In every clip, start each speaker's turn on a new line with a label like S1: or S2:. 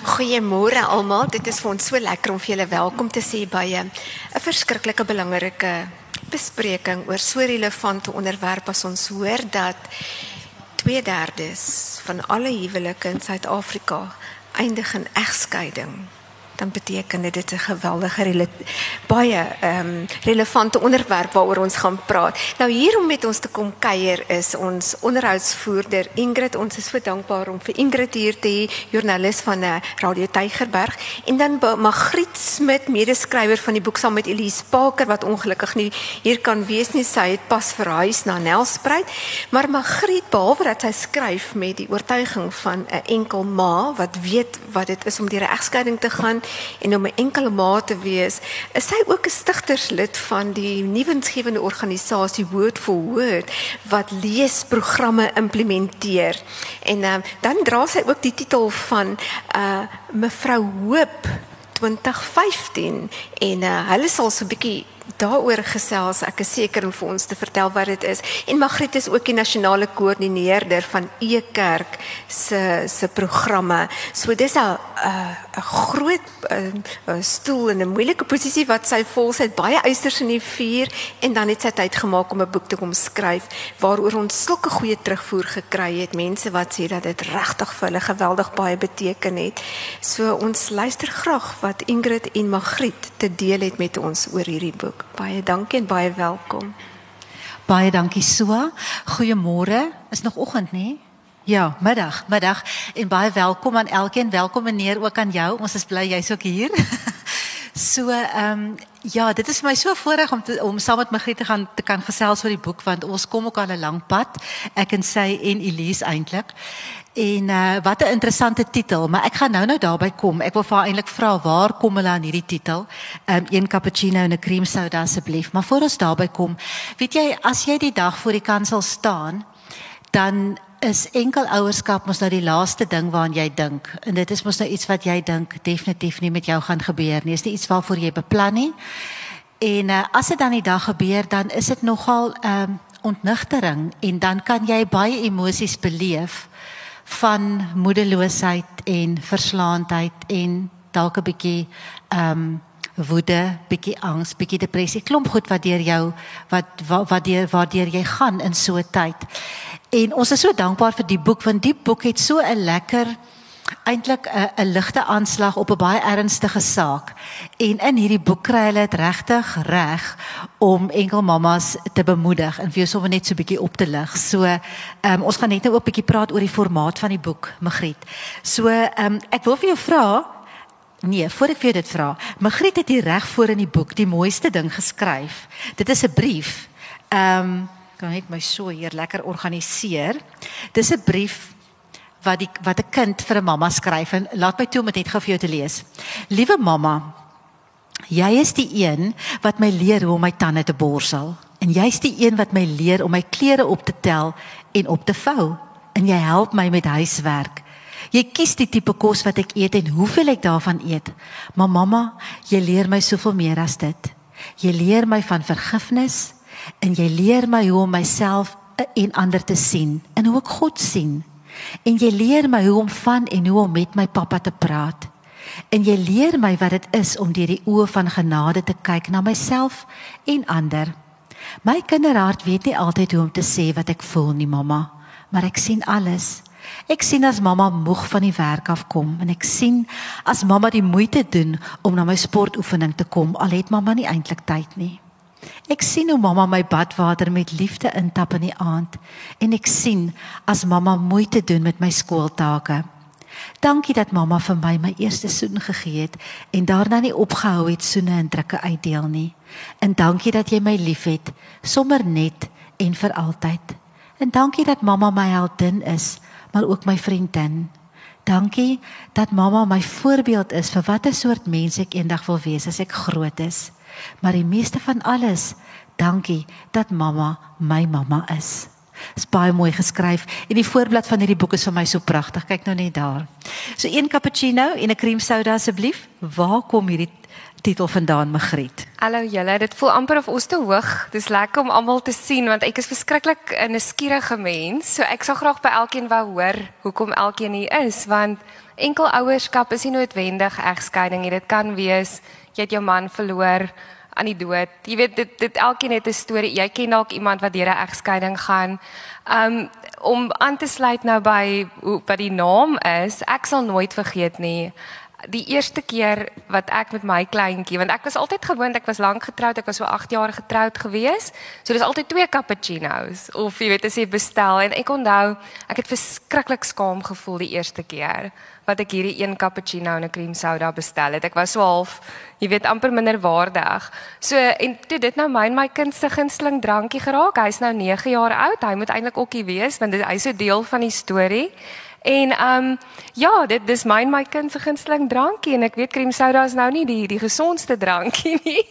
S1: Goeiemôre almal. Dit is vir ons so lekker om vir julle welkom te sê by 'n 'n verskriklike belangrike bespreking oor so relevante onderwerp as ons hoor dat 2/3 van alle huwelike in Suid-Afrika eindig in egskeiding dan beteken dit dit 'n geweldige baie ehm um, relevante onderwerp waaroor ons gaan praat. Nou hier om met ons te kom kuier is ons onderhoudsvoerder Ingrid. Ons is so dankbaar om vir Ingrid hier te hê, joernalis van uh, Radio Tygerberg en dan Magriet Smit, medeskrywer van die boek saam met Elise Parker wat ongelukkig nie hier kan wees nie. Sy het pas verhuis na Nelspruit. Maar Magriet behalwe dat sy skryf met die oortuiging van 'n enkel ma wat weet wat dit is om deur 'n egskeiding te gaan en om 'n enkele ma te wees, is sy ook 'n stigterslid van die nuwensgewende organisasie Word for Word wat leesprogramme implementeer. En uh, dan dra sy ook die titel van uh mevrou Hoop 2015 en uh, hulle sal so 'n bietjie daaroor gesels. Ek is seker om vir ons te vertel wat dit is. En Magriet is ook die nasionale koördineerder van E-kerk se se programme. So dis 'n 'n groot a, a stoel en 'n moeilike posisie wat sy vol sy baie eisters in die vuur en dan het sy tyd gemaak om 'n boek te kom skryf waaroor ons sulke goeie terugvoer gekry het. Mense wat sê dat dit regtig vir hulle geweldig baie beteken het. So ons luister graag wat Ingrid en Magriet te deel het met ons oor hierdie boek. Baie dankie en baie welkom.
S2: Baie dankie so. Goeiemôre. Is nog oggend, nê? Ja, middag, middag. En baie welkom aan elkeen. Welkom meneer ook aan jou. Ons is bly jy's ook hier. so, ehm um, ja, dit is vir my so voorreg om te, om saam met Magriet te gaan te kan gesels oor die boek want ons kom ook al 'n lang pad. Ek en sy en Elise eintlik. En uh, wat 'n interessante titel, maar ek gaan nou nou daarby kom. Ek wil vir haar eintlik vra waar kom hulle aan hierdie titel? Um, een cappuccino en 'n cream soda asseblief. Maar voor ons daarby kom, weet jy as jy die dag voor die kansel staan, dan is enkel ouerskap mos nou die laaste ding waaraan jy dink. En dit is mos nou iets wat jy dink definitief nie met jou gaan gebeur nie. Dit is nie iets waarvoor jy beplan nie. En uh, as dit dan die dag gebeur, dan is dit nogal 'n um, ontnigtering en dan kan jy baie emosies beleef van moedeloosheid en verslaandheid en dalk 'n bietjie ehm um, woede, bietjie angs, bietjie depressie, klomp goed wat deur jou wat wat deur waardeur jy gaan in so 'n tyd. En ons is so dankbaar vir die boek want die boek het so 'n lekker eintlik 'n 'n ligte aanslag op 'n baie ernstige saak. En in hierdie boek kry hulle dit regtig reg om enkel mammas te bemoedig en vir jou sommer net so 'n bietjie op te lig. So, ehm um, ons gaan net nou ook 'n bietjie praat oor die formaat van die boek, Magriet. So, ehm um, ek wil vir jou vra Nee, voor ek vir dit vra. Magriet het hier reg voor in die boek die mooiste ding geskryf. Dit is 'n brief. Ehm um, kan net my so hier lekker organiseer. Dis 'n brief wat die wat 'n kind vir 'n mamma skryf en laat my toe om dit net gou vir jou te lees. Liewe mamma, jy is die een wat my leer hoe om my tande te borsel en jy's die een wat my leer om my klere op te tel en op te vou en jy help my met huiswerk. Jy kies die tipe kos wat ek eet en hoeveel ek daarvan eet. Maar mamma, jy leer my soveel meer as dit. Jy leer my van vergifnis en jy leer my hoe om myself en ander te sien en hoe ek God sien. En jy leer my hoe om van en hoe om met my pappa te praat. En jy leer my wat dit is om deur die oë van genade te kyk na myself en ander. My kinderhart weet nie altyd hoe om te sê wat ek voel nie, mamma, maar ek sien alles. Ek sien as mamma moeg van die werk afkom en ek sien as mamma die moeite doen om na my sportoefening te kom al het mamma nie eintlik tyd nie. Ek sien hoe mamma my badwater met liefde intap in die aand en ek sien as mamma moeite doen met my skooltake. Dankie dat mamma vir my my eerste soen gegee het en daarna nie opgehou het soene en drukke uitdeel nie. En dankie dat jy my liefhet sommer net en vir altyd. En dankie dat mamma my heldin is, maar ook my vriendin. Dankie dat mamma my voorbeeld is vir watter soort mens ek eendag wil wees as ek groot is. Maar die meeste van alles, dankie dat mamma my mamma is. Dis baie mooi geskryf en die voorblad van hierdie boek is vir my so pragtig. Kyk nou net daar. So een cappuccino en 'n cream soda asseblief. Waar kom hierdie titel vandaan, Magriet?
S3: Hallo julle, dit voel amper of ons te hoog. Dis lekker om almal te sien want ek is verskriklik 'n nuuskierige mens. So ek sal graag by elkeen wou hoor hoekom elkeen hier is want enkel ouerskap is nie noodwendig egskeiding nie. Dit kan wees jy het jou man verloor aan die dood. Jy weet dit dit elkeen het 'n storie. Jy ken dalk iemand wat deur 'n egskeiding gaan. Um om aan te sluit nou by hoe wat die naam is, ek sal nooit vergeet nie die eerste keer wat ek met my kleintjie want ek was altyd gewoond ek was lank getroud ek was so 8 jaar getroud gewees. So dis altyd twee cappuccinos of jy weet as jy bestel. En ek onthou ek het verskriklik skaam gevoel die eerste keer wat ek hierdie een cappuccino en 'n cream soda bestel het. Ek was so half jy weet amper minderwaardig. So en toe dit nou my en my kind se gunsteling drankie geraak hy's nou 9 jaar oud hy moet eintlik ookie wees want hy's so deel van die storie En ehm um, ja, dit dis my en my kind se gunsteling drankie en ek weet cream soda is nou nie die die gesondste drankie nie.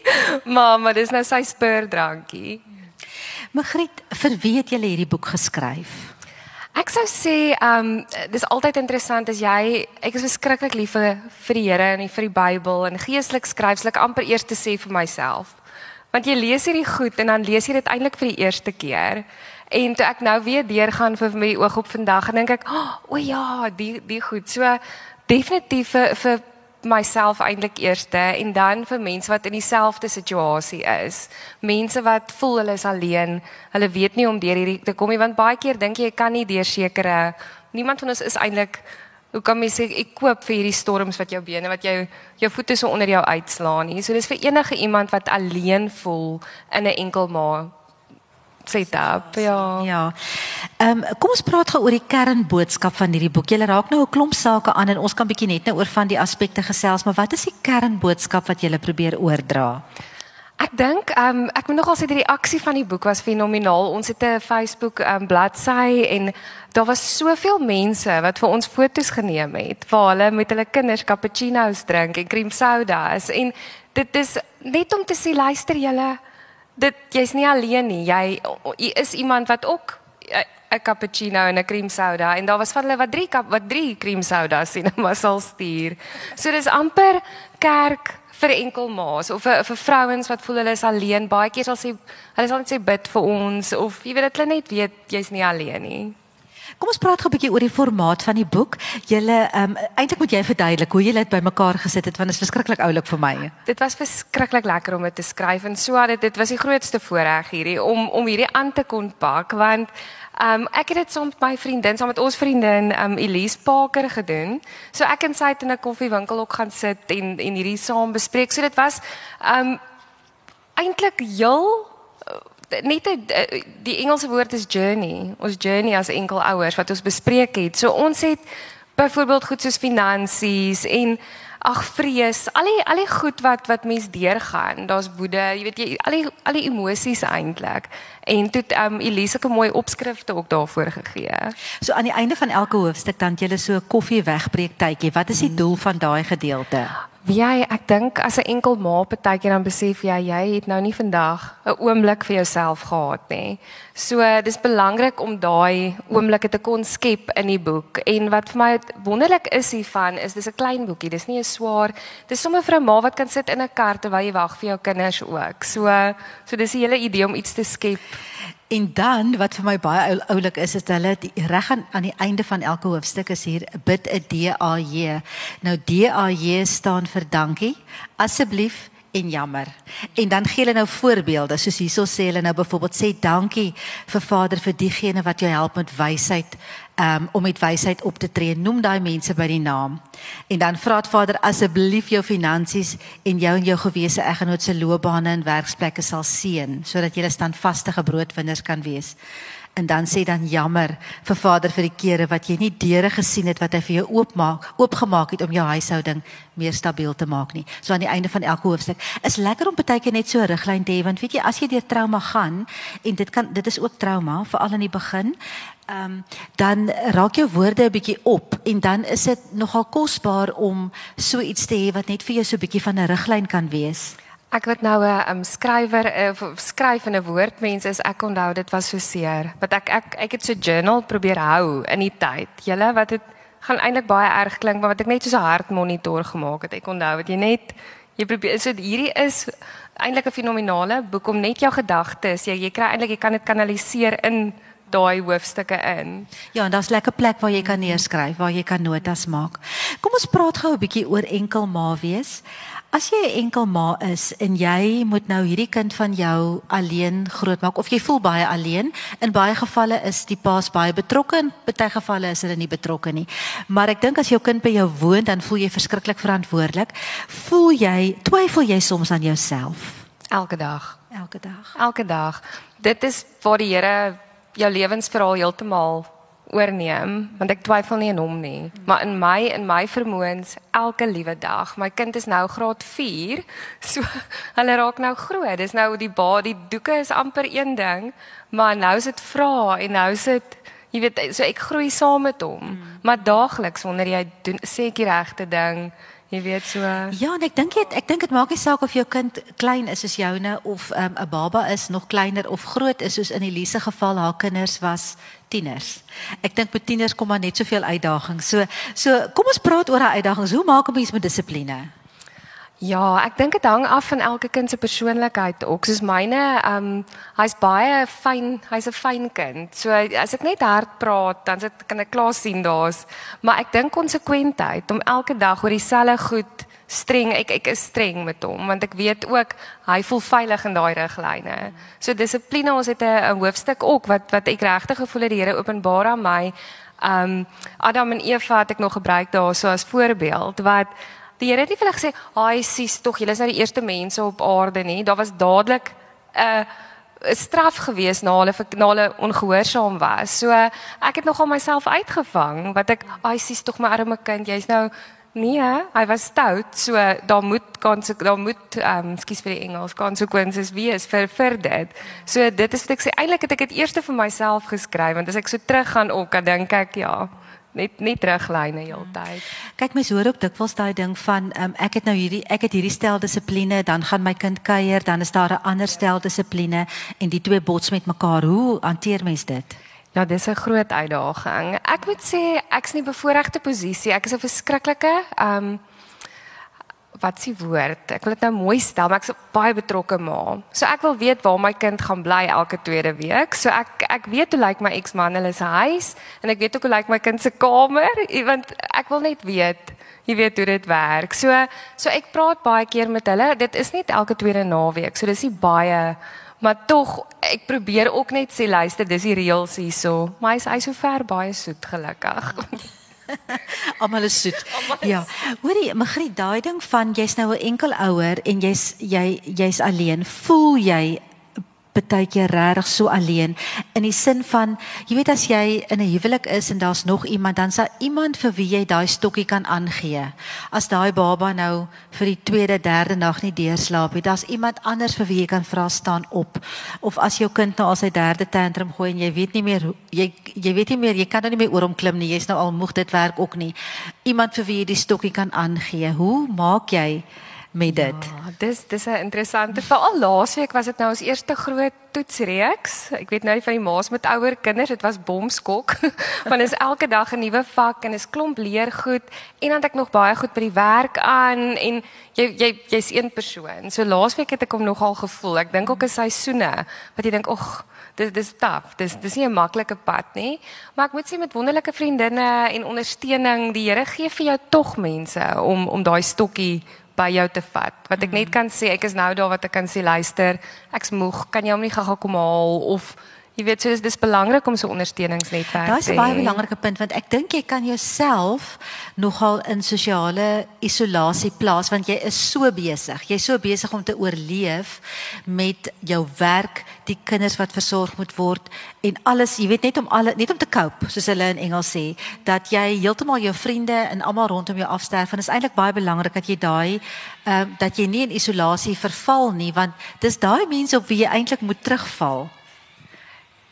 S3: Maar maar dis nou sy spur drankie.
S2: Magriet, vir wie het jy hierdie boek geskryf?
S3: Ek sou sê ehm um, dis altyd interessant as jy ek is verskriklik lief vir vir die Here en vir die Bybel en geestelik skryfslik amper eers te sê vir myself. Want jy lees hierdie goed en dan lees jy dit eintlik vir die eerste keer. En toe ek nou weer deurgaan vir my oog op vandag en dink ek, "O oh, ja, die die goed." So definitief vir vir myself eintlik eerste en dan vir mense wat in dieselfde situasie is. Mense wat voel hulle is alleen. Hulle weet nie om deur hierdie te kom nie want baie keer dink jy jy kan nie deur sekere niemand van ons is eintlik hoe kan mens sê ek koop vir hierdie storms wat jou bene wat jou jou voete so onder jou uitslaan nie. So dis vir enige iemand wat alleen voel in 'n enkel ma setup. Ja.
S2: Ja. Ehm um, kom ons praat gou oor die kernboodskap van hierdie boek. Jy raak nou 'n klomp sake aan en ons kan bietjie net nou oor van die aspekte gesels, maar wat is die kernboodskap wat jy probeer oordra?
S3: Ek dink ehm um, ek moet nogal sê die reaksie van die boek was fenomenaal. Ons het 'n Facebook ehm um, bladsy en daar was soveel mense wat vir ons foto's geneem het waar hulle met hulle kinders cappuccino's drink en cream sodas en dit is net om te sê luister julle dit jy's nie alleen nie. Jy jy is iemand wat ook eh, 'n cappuccino en 'n cream soda en daar was van hulle wat drie kap wat drie cream sodas sien maar sal stuur. So dis amper kerk vir enkel ma's of vir vir vrouens wat voel hulle is alleen. Baie keer sal sê hulle sal net sê bid vir ons of jy weet dit hulle net weet jy's nie alleen nie.
S2: Kom ons praat gou 'n bietjie oor die formaat van die boek. Julle ehm um, eintlik moet jy verduidelik hoe julle dit bymekaar gesit het want dit is verskriklik oulik vir my.
S3: Dit was verskriklik lekker om dit te skryf en so dit dit was die grootste voorreg hierdie om om hierdie aan te kon pak want ehm um, ek het dit saam met my vriendin, saam met ons vriendin ehm um, Elise Parker gedoen. So ek en sy het in 'n koffiewinkel ook gaan sit en en hierdie saam bespreek. So dit was ehm um, eintlik heel net die, die Engelse woord is journey. Ons journey as enkel ouers wat ons bespreek het. So ons het byvoorbeeld goed soos finansies en ag vrees, al die al die goed wat wat mens deurgaan. Daar's woede, jy weet jy al die al die emosies eintlik. En toe het um Elise 'n mooi opskrifte ook daarvoor gegee.
S2: So aan die einde van elke hoofstuk dan jy so 'n koffie wegbreek tydjie. Wat is die doel van daai gedeelte?
S3: Ja, ek dink as 'n enkel ma partykeer dan besef jy jy het nou nie vandag 'n oomblik vir jouself gehad nie. So dis belangrik om daai oomblikke te kon skep in die boek. En wat vir my wonderlik is hiervan is dis 'n klein boekie. Dis nie 'n swaar. Dis sommer vir 'n ma wat kan sit in 'n kar terwyl jy wag vir jou kinders ook. So so dis die hele idee om iets te skep.
S2: En dan wat vir my baie oulik is is hulle reg aan aan die einde van elke hoofstuk is hier bid 'n DAJ. Nou DAJ staan vir dankie. Asseblief en jammer. En dan gee hulle nou voorbeelde, soos hierso sê hulle nou byvoorbeeld sê dankie vir Vader vir diegene wat jou help met wysheid, um, om met wysheid op te tree. Noem daai mense by die naam. En dan vra dit Vader asseblief jou finansies en jou en jou gewese eggenoot se loopbane en werksplekke sal seën sodat jy standvaste broodwinners kan wees en dan sê dan jammer vir Vader vir die kere wat jy nie deure gesien het wat hy vir jou oopmaak, oopgemaak het om jou huishouding meer stabiel te maak nie. So aan die einde van elke hoofstuk is lekker om baie keer net so 'n riglyn te hê want weet jy as jy deur trauma gaan en dit kan dit is ook trauma veral in die begin. Um, dan raak jou woorde 'n bietjie op en dan is dit nogal kosbaar om so iets te hê wat net vir jou so 'n bietjie van 'n riglyn kan wees.
S3: Ek wat nou 'n um, skrywer of uh, skryf in 'n woordmens is ek onthou dit was so seer. Wat ek ek ek het so journal probeer hou in die tyd. Julle wat dit gaan eintlik baie erg klink, maar wat ek net so 'n hartmonitor gemaak het. Ek onthou wat jy net Jy probeer so hierdie is eintlik 'n fenominale boek om net jou gedagtes, jy jy kry eintlik jy kan dit kanaliseer in daai hoofstukke in.
S2: Ja, en daar's lekker plek waar jy kan neerskryf, waar jy kan notas maak. Kom ons praat gou 'n bietjie oor enkel ma wees. As jy 'n enkel ma is en jy moet nou hierdie kind van jou alleen grootmaak of jy voel baie alleen, in baie gevalle is die paas baie betrokke en baie gevalle is hulle nie betrokke nie. Maar ek dink as jou kind by jou woon, dan voel jy verskriklik verantwoordelik. Voel jy, twyfel jy soms aan jouself?
S3: Elke dag.
S2: Elke dag.
S3: Elke dag. Dit is waar die Here jou lewensverhaal heeltemal oorneem want ek twyfel nie aan hom nie. Maar in my in my vermoëns elke liewe dag. My kind is nou graad 4 so hulle raak nou groot. Dis nou die ba die doeke is amper een ding maar nou is dit vra en nou is dit jy weet so ek groei saam met hom. Mm. maar daagliks wanneer jy doen sê ek die regte ding Jy weet so.
S2: Ja, en ek dink dit ek dink dit maak nie saak of jou kind klein is soos joune of ehm, 'n um, baba is nog kleiner of groot is soos in Elise geval haar kinders was tieners. Ek dink met tieners kom maar net soveel uitdagings. So so kom ons praat oor daai uitdagings. Hoe maak 'n mens met dissipline?
S3: Ja, ek dink dit hang af van elke kind se persoonlikheid ook. Soos myne, ehm um, hy's baie fyn, hy's 'n fyn kind. So as ek net hard praat, dan sit kan ek klaar sien daar's, maar ek dink konsekwentheid om elke dag oor dieselfde goed streng. Ek ek is streng met hom want ek weet ook hy voel veilig in daai riglyne. So dissipline, ons het 'n hoofstuk ook wat wat ek regtig gevoel het die Here openbaar aan my. Ehm um, Adam en Eva het ek nog gebruik daar so as voorbeeld wat Die Here het nie vir hulle gesê, "Haai, sies tog, julle is nou die eerste mense op aarde nie." Daar was dadelik 'n uh, straf gewees na hulle na hulle ongehoorsaam was. So ek het nogal myself uitgevang wat ek, "Haai, sies tog my arme kind, jy's nou nee, hy was stout, so daar moet kan daar moet ehm um, skus vir die Engels consequences wees vir vir dit. So dit is wat ek sê, eintlik het ek dit eers vir myself geskryf want as ek so teruggaan ook, dan dink ek ja, net net teruglyne heeltyd.
S2: Kyk mens hoor ook dikwels daai ding van um, ek het nou hierdie ek het hierdie stel dissipline, dan gaan my kind kuier, dan is daar 'n ander stel dissipline en die twee bots met mekaar. Hoe hanteer mens dit?
S3: Ja, dis 'n groot uitdaging. Ek moet sê ek's nie bevoordeelde posisie. Ek is 'n verskriklike ehm um, wat s'ie woord? Ek wil dit nou mooi stel, maar ek's baie betrokke ma. So ek wil weet waar my kind gaan bly elke tweede week. So ek ek weet hoe lyk my eksman hulle se huis en ek weet ook hoe lyk my kind se kamer, want ek wil net weet jy weet hoe dit werk. So so ek praat baie keer met hulle. Dit is net elke tweede naweek. So dis nie baie maar tog ek probeer ook net sê luister, dis die reëls hierso. Maar hy's hy so ver baie soet gelukkig.
S2: Almal is soet. Ja. Hoorie, Magriet, daai ding van jy's nou 'n enkel ouer en jy's jy jy's alleen. Voel jy baie keer regtig so alleen in die sin van jy weet as jy in 'n huwelik is en daar's nog iemand dan sal iemand vir wie jy daai stokkie kan aangee. As daai baba nou vir die tweede, derde nag nie deurslaap nie, daar's iemand anders vir wie jy kan vra staan op. Of as jou kind nou al sy derde tantrum gooi en jy weet nie meer jy jy weet nie meer jy kan nou nie meer oor hom klim nie. Jy's nou al moeg dit werk ook nie. Iemand vir wie jy die stokkie kan aangee. Hoe maak jy met dit.
S3: Ja, dis dis 'n interessante veral laasweek was dit nou ons eerste groot toetsreeks. Ek weet nou nie van die ma's met ouer kinders, dit was bomskok. Want is elke dag 'n nuwe vak en is klomp leergoed en dan het ek nog baie goed by die werk aan en jy jy jy's een persoon. So laasweek het ek hom nogal gevoel. Ek dink ook 'n seisoene wat jy dink, "Ag, dis dis taaf. Dis dis nie 'n maklike pad nie, maar ek moet sê met wonderlike vriendinne en ondersteuning, die Here gee vir jou tog mense om om daai stokkie by jou te vat. Wat ek net mhm. kan sê, ek is nou daar wat ek kan sê luister, ek's moeg, kan jy hom nie gou-gou kom haal of jy weet so dis dis belangrik om so ondersteuningsnetwerk te hê.
S2: Daar's 'n baie belangrike punt want ek dink jy kan jouself nogal in sosiale isolasie plaas want jy is so besig. Jy's so besig om te oorleef met jou werk, die kinders wat versorg moet word en alles, jy weet net om alle net om te cope, soos hulle in Engels sê, dat jy heeltemal jou vriende en almal rondom jou afsterf en dit is eintlik baie belangrik dat jy daai ehm uh, dat jy nie in isolasie verval nie want dis daai mense op wie jy eintlik moet terugval.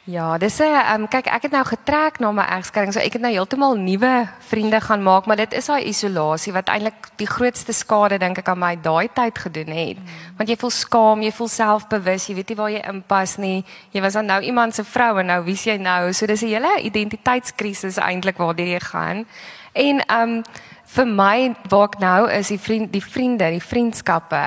S3: Ja, dis 'n um, kyk ek het nou getrek na my egskeiding, so ek het nou heeltemal nuwe vriende gaan maak, maar dit is daai isolasie wat eintlik die grootste skade dink ek aan my daai tyd gedoen het. Mm. Want jy voel skaam, jy voel selfbewus, jy weet nie waar jy inpas nie. Jy was dan nou iemand se vrou en nou wie's jy nou? So dis 'n hele identiteitskrisis eintlik waartoe jy gaan. En ehm um, vir my waar ek nou is die vriend die vriende, die vriendskappe.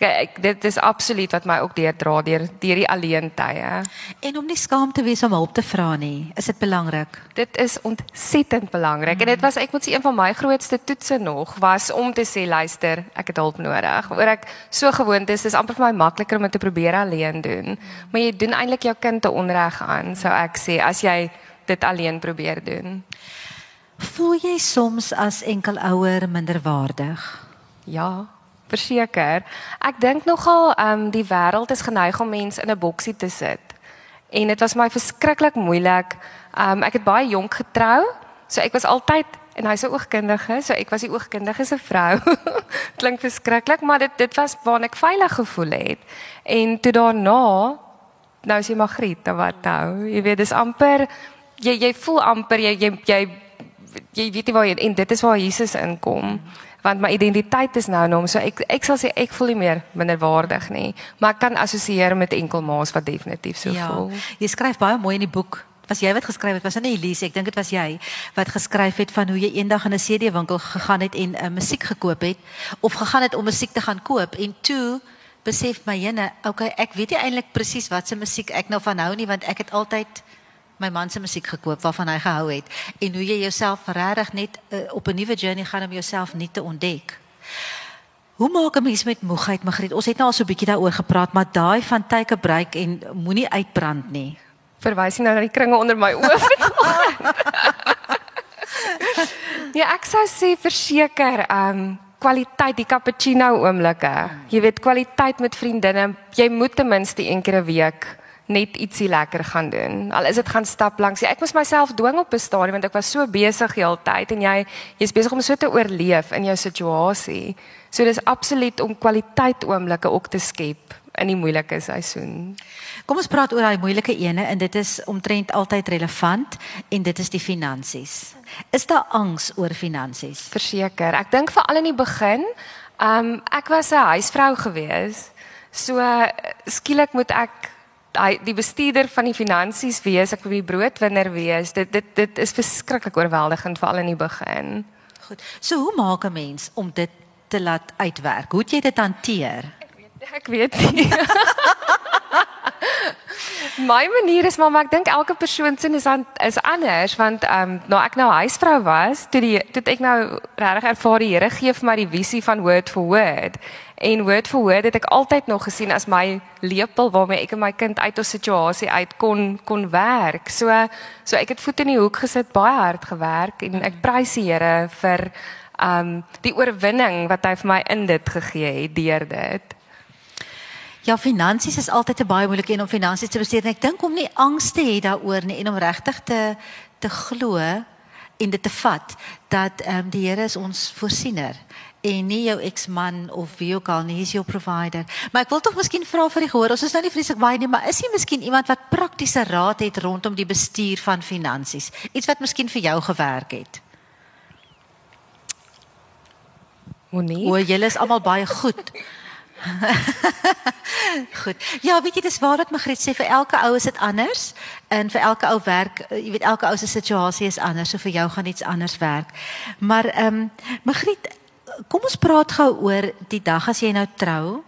S3: Ek, dit is absoluut wat my ook deurdra deur deur die alleen tye.
S2: En om nie skaam te wees om hulp te vra nie, is dit belangrik.
S3: Dit is ontsettend belangrik mm. en dit was ek moet sê een van my grootste toetse nog was om te sê luister, ek het hulp nodig. Oor ek so gewoond is, dis amper vir my makliker om dit te probeer alleen doen. Maar jy doen eintlik jou kind te onreg aan, sou ek sê, as jy dit alleen probeer doen.
S2: Voel jy soms as enkelouer minderwaardig?
S3: Ja, verseker. Ek dink nogal ehm um, die wêreld is geneig om mense in 'n boksie te sit. En dit was my verskriklik moeilik. Um, ek het baie jonk getrou, so ek was altyd en hy's 'n oogkundige, so ek was die oogkundige se vrou. Klink verskriklik, maar dit dit was waar ek veilig gevoel het. En toe daarna nou is jy Magriet, wat nou? Jy weet dis amper jy jy voel amper jy jy jy jy weet nie waar jy en dit is waar Jesus inkom want my identiteit is nou nou so ek ek sal sê ek voel nie meer minderwaardig nie maar ek kan assosieer met enkel maas wat definitief so ja, voel.
S2: jy skryf baie mooi in die boek. Was jy wat geskryf het? Was dit nie Elise? Ek dink dit was jy wat geskryf het van hoe jy eendag in 'n CD winkel gegaan het en 'n uh, eh, musiek gekoop het of gegaan het om musiek te gaan koop en toe besef my jene okay ek weet nie eintlik presies wat se musiek ek nou van hou nie want ek het altyd my man se musiek gekoop waarvan hy gehou het en hoe jy jouself regtig net uh, op 'n nuwe journey gaan om jouself nie te ontdek. Hoe maak 'n mens met moegheid, Magriet? Ons het nou al so 'n bietjie daaroor gepraat, maar daai van take breek en moenie uitbrand nie.
S3: Verwys jy nou na die kringe onder my oë? ja, ek sou sê verseker, ehm um, kwaliteit die cappuccino oomblikke. Jy weet kwaliteit met vriendinne. Jy moet ten minste een keer 'n week net ietsie lekker gaan doen. Al is dit gaan stap langs. Ek moes myself dwing op 'n stadium want ek was so besig die hele tyd en jy jy's besig om so te oorleef in jou situasie. So dis absoluut om kwaliteit oomblikke ook te skep in die moeilike seisoen.
S2: Kom ons praat oor daai moeilike ene en dit is omtrent altyd relevant en dit is die finansies. Is daar angs oor finansies?
S3: Verseker. Ek dink veral in die begin, um ek was 'n huisvrou gewees. So skielik moet ek hy die bestuurder van die finansies wees, ek wil die broodwinner wees. Dit dit dit is verskriklik oorweldigend veral in die begin.
S2: Goed. So hoe maak 'n mens om dit te laat uitwerk? Hoe het jy dit hanteer?
S3: Ek weet ek weet nie. My manier is maar, maar ek dink elke persoon se is aan is anders want ehm um, nou ek nou huisvrou was, toe die toe ek nou regtig ervaar die Here gee vir my die visie van word for word En word for word het ek altyd nog gesien as my lepel waarmee ek en my kind uit 'n situasie uit kon kon werk. So so ek het voet in die hoek gesit, baie hard gewerk en ek prys die Here vir um die oorwinning wat hy vir my in dit gegee het deur dit.
S2: Ja, finansies is altyd 'n baie moeilike een om finansies te bestuur ek dink om nie angs te hê daaroor nie en om regtig te te glo en dit te vat dat ehm um, die Here is ons voorsiener en nie jou eksman of wie ook al nie, hy is jou provider. Maar ek wil tog miskien vra vir die gehoor. Ons is nou nie vreeslik baie nie, maar is jy miskien iemand wat praktiese raad het rondom die bestuur van finansies? Iets wat miskien vir jou gewerk het?
S3: Moenie.
S2: O, julle is almal baie goed. goed. Ja, weet jy dis waar wat Magriet sê vir elke ou is dit anders en vir elke ou werk, eh, jy weet elke ou se situasie is anders, so vir jou gaan iets anders werk. Maar ehm um, Magriet kom ons praat gou oor die dag as jy nou trou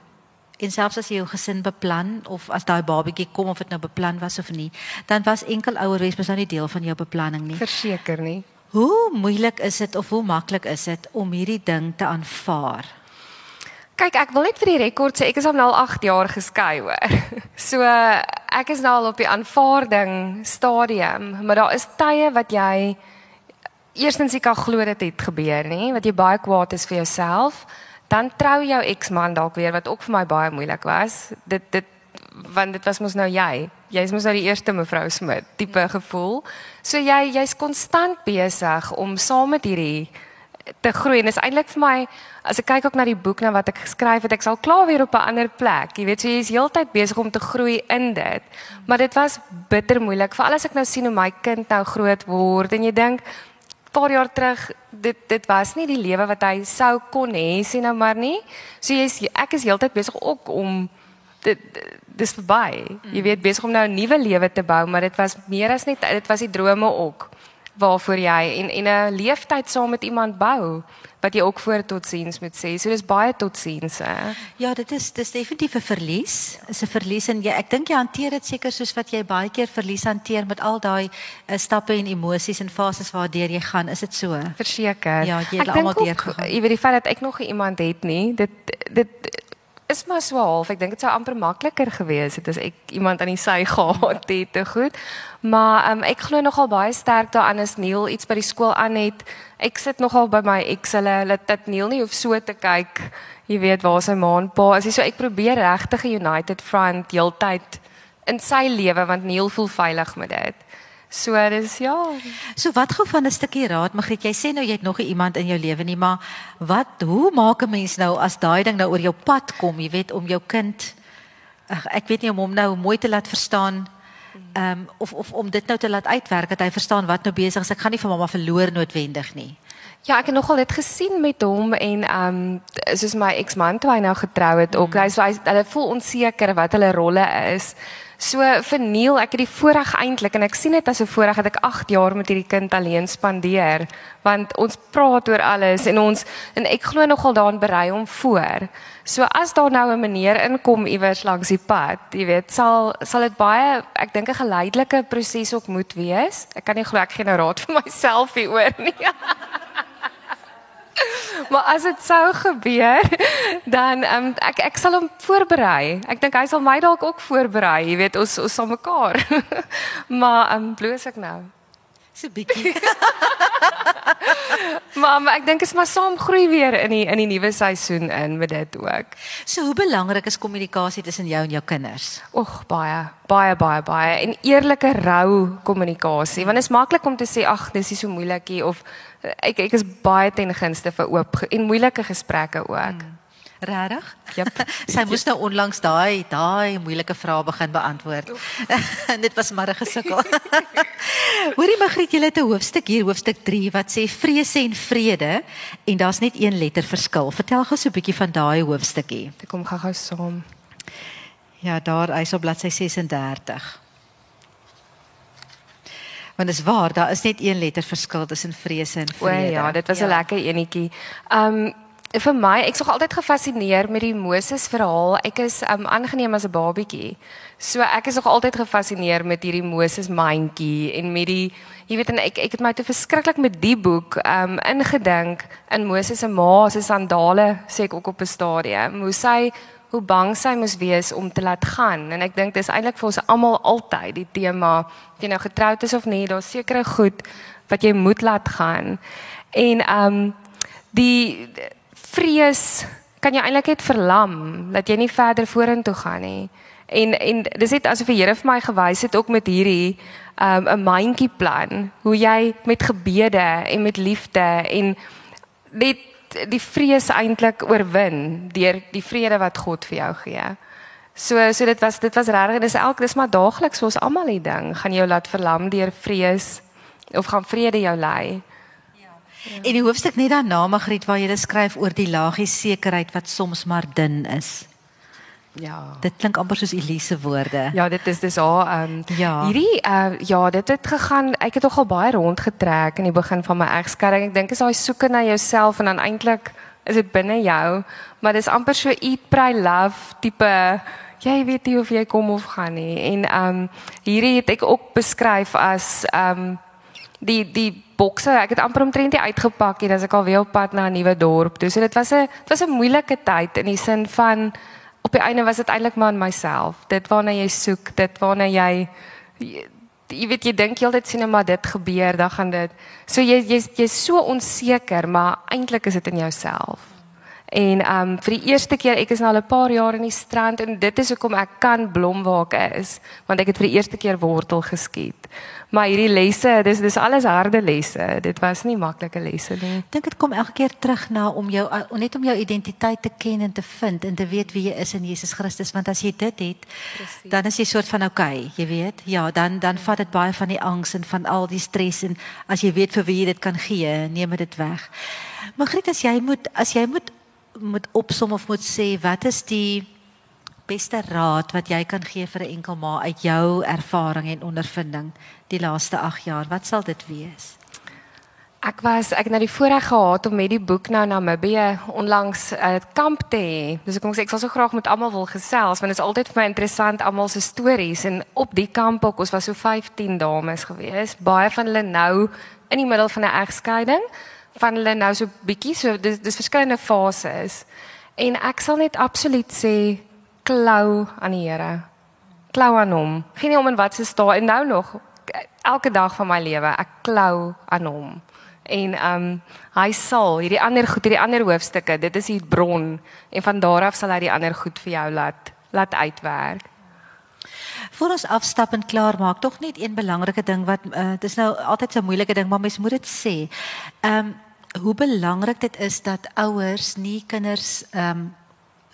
S2: en selfs as jy jou gesin beplan of as daai babatjie kom of dit nou beplan was of nie, dan was enkel ouer wees mos nou nie deel van jou beplanning nie.
S3: Verseker nie.
S2: Hoe moeilik is dit of hoe maklik is dit om hierdie ding te aanvaar?
S3: Kyk, ek wil net vir die rekord sê ek is al nou 8 jaar geskei hoor. So ek is nou al op die aanvaarding stadium, maar daar is tye wat jy eerstens ek kan glo dit het gebeur nê wat jy baie kwaad is vir jouself dan trou jou eksman dalk weer wat ook vir my baie moeilik was. Dit dit want dit was mos nou jy. Jy's mos nou die eerste mevrou Smit tipe gevoel. So jy jy's konstant besig om saam met hierdie te groei en is eintlik vir my as ek kyk ook na die boek na wat ek geskryf het ek sal klaar weer op 'n ander plek jy weet so jy's heeltyd besig om te groei in dit maar dit was bitter moeilik veral as ek nou sien hoe my kind nou groot word en jy dink paar jaar terug dit dit was nie die lewe wat hy sou kon hê sien nou maar nie. So jy's ek is heeltyd besig ook om dit dis verby. Jy weet besig om nou 'n nuwe lewe te bou, maar dit was meer as net dit was die drome ook. Waarvoor jy en en 'n leeftyd saam met iemand bou wat jy ook voor totsiens moet sê. So dis baie totsiens hè.
S2: Ja, dit is dis definitief 'n verlies. Is 'n verlies en jy ek dink jy hanteer dit seker soos wat jy baie keer verlies hanteer met al daai uh, stappe en emosies en fases waardeur jy gaan. Is dit so?
S3: Verseker.
S2: Ja, jy het almal deurgegaan.
S3: Jy weet die feit dat ek nog iemand het nie, dit dit is maar so half. Ek dink dit sou amper makliker gewees het as ek iemand aan die sy gehad het te goed. Maar um, ek glo nogal baie sterk daaraan as Neil iets by die skool aan het. Ek sit nogal by my ex hulle hulle dit Neil nie hoef so te kyk. Jy weet waar sy ma en pa is. So ek probeer regtig 'n United Front heeltyd in sy lewe want Neil voel veilig met dit. So dis ja.
S2: So wat gou van 'n stukkie raad Magriet, jy sê nou jy het nog iemand in jou lewe nie, maar wat hoe maak 'n mens nou as daai ding nou oor jou pad kom, jy weet om jou kind ag ek weet nie om hom nou mooi te laat verstaan ehm um, of of om dit nou te laat uitwerk dat hy verstaan wat nou besig is. Ek gaan nie vir mamma verloor noodwendig nie.
S3: Ja, ek het nogal dit gesien met hom en ehm um, soos my eksman toe hy nou getrou het, ook hy so hy hulle voel onseker wat hulle rolle is. So vir Neil, ek het die voorreg eintlik en ek sien dit as 'n voorreg dat ek 8 jaar met hierdie kind alleen spandeer, want ons praat oor alles en ons en ek glo nogal daarin berei hom voor. So as daar nou 'n meneer inkom iewers langs die pad, jy weet, sal sal dit baie ek dink 'n geleidelike proses ook moet wees. Ek kan nie glo ek gee nou raad vir myself hieroor nie. maar as dit sou gebeur, dan um, ek ek sal hom voorberei. Ek dink hy sal my dalk ook voorberei, jy weet, ons ons sal mekaar. maar um, bloos ek nou.
S2: So bietjie.
S3: maar, maar ek dink is maar saam groei weer in die in die nuwe seisoen in met dit ook.
S2: So hoe belangrik is kommunikasie tussen jou en jou kinders?
S3: Oeg, baie, baie baie baie en eerlike rou kommunikasie. Want dit is maklik om te sê ag, dis nie so moeilikie of ek ek is baie ten gunste vir oop en moeilike gesprekke ook. Hmm.
S2: Regtig?
S3: Ja.
S2: Sy moes nou onlangs daai daai moeilike vrae begin beantwoord. Dit was maar 'n gesukkel. Hoorie Magriet, jy het 'n hoofstuk hier, hoofstuk 3 wat sê vrese en vrede en daar's net een letter verskil. Vertel gou so 'n bietjie van daai hoofstukkie.
S3: Ek kom gou-gou saam.
S2: Ja, daar is op bladsy 36. Want dit is waar, daar is net een letter verskil tussen vrese en vrede.
S3: O ja, dit was 'n ja. lekker enetjie. Um vir my, ek's nog altyd gefassineer met die Moses verhaal. Ek is um aangeneem as 'n babietjie. So ek is nog altyd gefassineer met hierdie Moses mandjie en met die jy weet en ek ek het my te verskriklik met die boek um ingedink in Moses se ma se sandale sê ek ook op 'n stadium. Hoe sy hoe bang sy moes wees om te laat gaan en ek dink dis eintlik vir ons almal altyd die tema of jy nou getroud is of nie, daar's sekere goed wat jy moet laat gaan. En um die vrees kan jy eintlik net verlam dat jy nie verder vorentoe gaan nie. En en dis net asof die Here vir my gewys het ook met hierdie um 'n mandjie plan hoe jy met gebede en met liefde en net die vrees eintlik oorwin deur die vrede wat God vir jou gee. So so dit was dit was regtig dis elke dis maar daagliks vir ons almal die ding gaan jou laat verlam deur vrees of gaan vrede jou lei.
S2: Ja. En die hoofstuk net daarna Magriet waar jy skryf oor die laagie sekerheid wat soms maar dun is. Ja. Dit klink amper soos Elise woorde.
S3: Ja, dit is dis haar ehm um, ja. hierdie uh, ja, dit het gegaan. Ek het nogal baie rondgetrek in die begin van my egskeiding. Ek dink is daai soeke na jouself en dan eintlik is dit binne jou, maar dis amper so eat pray love tipe jy weet nie of jy kom of gaan nie. En ehm um, hierdie het ek ook beskryf as ehm um, die die bokse, ek het amper omtrent uitgepak en as ek al weer op pad na 'n nuwe dorp. Dus dit was 'n dit was 'n moeilike tyd in die sin van op die einde was dit eintlik maar in myself. Dit waarna jy soek, dit waarna jy jy, jy weet jy dink jy altyd sien maar dit gebeur, dan gaan dit. So jy jy's jy's so onseker, maar eintlik is dit in jouself. En ehm um, vir die eerste keer ek is nou al 'n paar jaar in die strand en dit is hoekom ek kan blom waar ek is, want ek het vir die eerste keer wortel geskiet. Maar hierdie lesse, dis dis alles harde lesse. Dit was nie maklike lesse nie.
S2: Ek dink dit kom elke keer terug na om jou net om jou identiteit te ken en te vind en te weet wie jy is in Jesus Christus, want as jy dit het, Precies. dan is jy soort van okay, jy weet. Ja, dan dan vat dit baie van die angs en van al die stres en as jy weet vir wie jy dit kan gee, neem dit weg. Maar Griet, as jy moet as jy moet moet opsom of moet sê wat is die beste raad wat jy kan gee vir 'n enkel ma uit jou ervaring en ondervinding die laaste 8 jaar? Wat sal dit wees?
S3: Ek was ek het nou die voorreg gehad om met die boek nou na Namibië onlangs 'n uh, kamp te hê. Dis ek kom sê ek sal so graag met almal wil gesels want dit is altyd vir my interessant almal se stories en op die kamp ook ons was so 15 dames gewees. Baie van hulle nou in die middel van 'n egskeiding. Van hulle nou so bietjie so dis dis verskillende fases. En ek sal net absoluut sê klou aan die Here. Klou aan hom. Geen om in wat se staan en nou nog elke dag van my lewe ek klou aan hom en ehm um, hy sal hierdie ander goed hierdie ander hoofstukke dit is die bron en van daar af sal hy die ander goed vir jou laat laat uitwerk.
S2: Voor ons afstap en klaar maak tog net een belangrike ding wat uh, dis nou altyd so 'n moeilike ding maar mens moet dit sê. Ehm um, hoe belangrik dit is dat ouers nie kinders ehm um,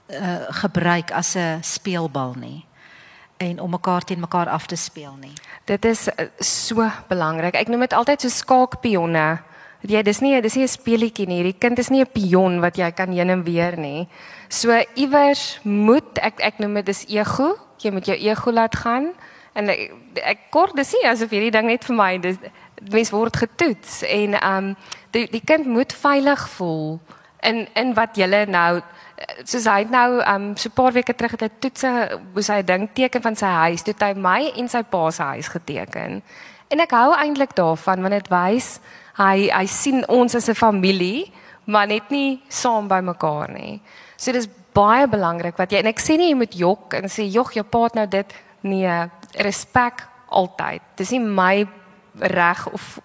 S2: uh, gebruik as 'n speelbal nie en om mekaar teen mekaar af te speel nie.
S3: Dit is uh, so belangrik. Ek noem dit altyd so skaakpionne. Jy dis nie dis nie 'n speelietjie nie. Die kind is nie 'n pion wat jy kan heen en weer nie. So iewers moet ek ek noem dit dis ego. Jy moet jou ego laat gaan en ek, ek kort dis nie asof hierdie ding net vir my dis mens word getoets en ehm um, die die kind moet veilig voel in in wat jy nou soos hy nou ehm um, so 'n paar weke terug het hy toetse moes hy ding teken van sy huis toe hy my en sy pa se huis geteken. En ek hou eintlik daarvan want dit wys hy hy sien ons as 'n familie, maar net nie saam by mekaar nie. So dis baie belangrik wat jy en ek sê nie jy moet jok en sê jog jou pa het nou dit nee, respek altyd. Dis nie my reg of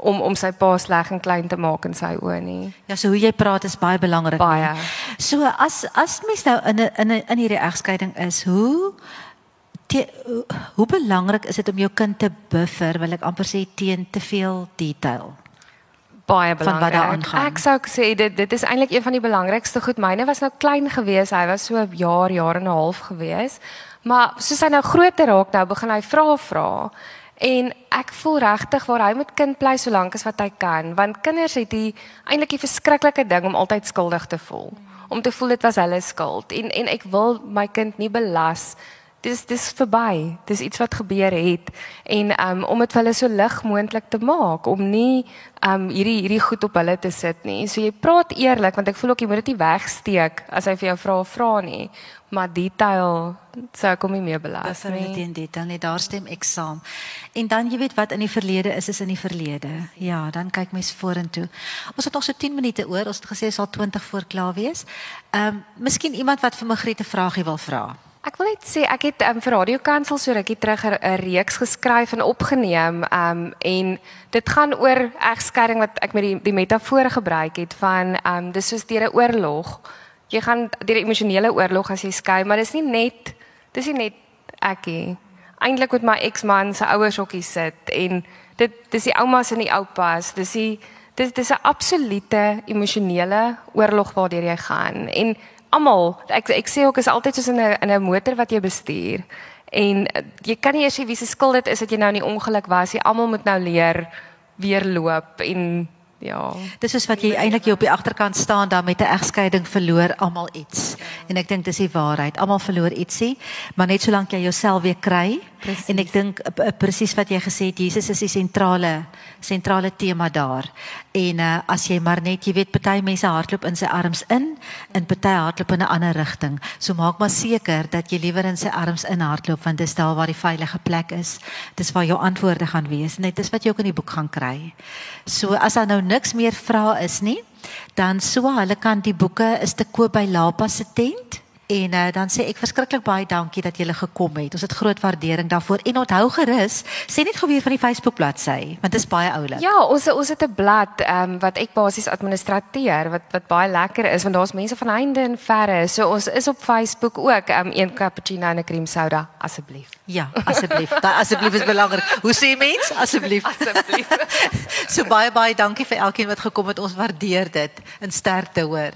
S3: om om sy pa sleg en klein te maak in sy oë nie.
S2: Ja, so hoe jy praat is baie belangrik.
S3: Baie.
S2: So as as mens nou in 'n in 'n in hierdie egskeiding is, hoe te, hoe belangrik is dit om jou kind te buffer, wil ek amper sê teen te veel detail?
S3: Baie belangrik. Ek sou sê dit dit is eintlik een van die belangrikste goed. Myne was nou klein gewees. Hy was so 'n jaar, jaar en 'n half gewees. Maar soos hy nou groter raak, nou begin hy vra vra. En ek voel regtig waar hy moet kind bly solank as wat hy kan, want kinders het die eintlik 'n verskriklike ding om altyd skuldig te voel. Om te voel dit was hulle skuld en en ek wil my kind nie belas dis dis verby. Dis iets wat gebeur het en um om dit vir hulle so lig moontlik te maak om nie um hierdie hierdie goed op hulle te sit nie. So jy praat eerlik want ek voel ook jy moet dit nie wegsteek as hy vir jou vra vra nie. Maar detail sou kom nie meer belas
S2: nie. Dis nie detail nie. Daar stem ek saam. En dan jy weet wat in die verlede is is in die verlede. Ja, dan kyk mens vorentoe. Ons het nog so 10 minute oor. Ons het gesê sal 20 voor klaar wees. Um miskien iemand wat vir Magriete 'n vraagie wil vra.
S3: Ek wil net sê ek het um, vir Radio Kansel so rukkie terug 'n reeks geskryf en opgeneem um en dit gaan oor egskeiding wat ek met die die metafoor gebruik het van um dis soos deur 'n oorlog. Jy gaan deur 'n emosionele oorlog as jy skei, maar dis nie net dis nie net ekie. Eintlik met my eksman se ouers hokkie sit en dit dis die oumas en die oupas, dis die dis dis 'n absolute emosionele oorlog waardeur jy gaan en almal ek ek sê ook is altyd soos in 'n in 'n motor wat jy bestuur en uh, jy kan nie eers sê wie se skuld dit is dat jy nou in die ongeluk was nie almal moet nou leer weer loop en Ja.
S2: Dis is wat jy eintlik hier op die agterkant staan dan met 'n egskeiding verloor almal iets. En ek dink dis die waarheid. Almal verloor ietsie, maar net solank jy jouself weer kry. Precies. En ek dink uh, presies wat jy gesê het, Jesus is die sentrale sentrale tema daar. En uh, as jy maar net, jy weet, party mense hardloop in sy arms in en party hardloop in 'n ander rigting. So maak maar seker dat jy liewer in sy arms in hardloop want dis daar waar die veilige plek is. Dis waar jou antwoorde gaan wees. Net dis wat jy ook in die boek gaan kry. So as daar nou niks meer vrae is nie, dan so hulle kan die boeke is te koop by Lapa se tent. En uh, dan sê ek verskriklik baie dankie dat julle gekom het. Ons het groot waardering daarvoor. En onthou gerus, sê net geweer van die Facebook bladsy, want dit is baie oulik.
S3: Ja, ons ons het 'n blad ehm um, wat ek basies administreer wat wat baie lekker is want daar's mense van heinde en verre. So ons is op Facebook ook ehm um, een cappuccino en 'n cream soda asseblief.
S2: Ja, asseblief. Daai asseblief is belangrik. Hoe sê mens? Asseblief.
S3: Asseblief.
S2: so baie baie dankie vir elkeen wat gekom het. Ons waardeer dit. In sterkte hoor.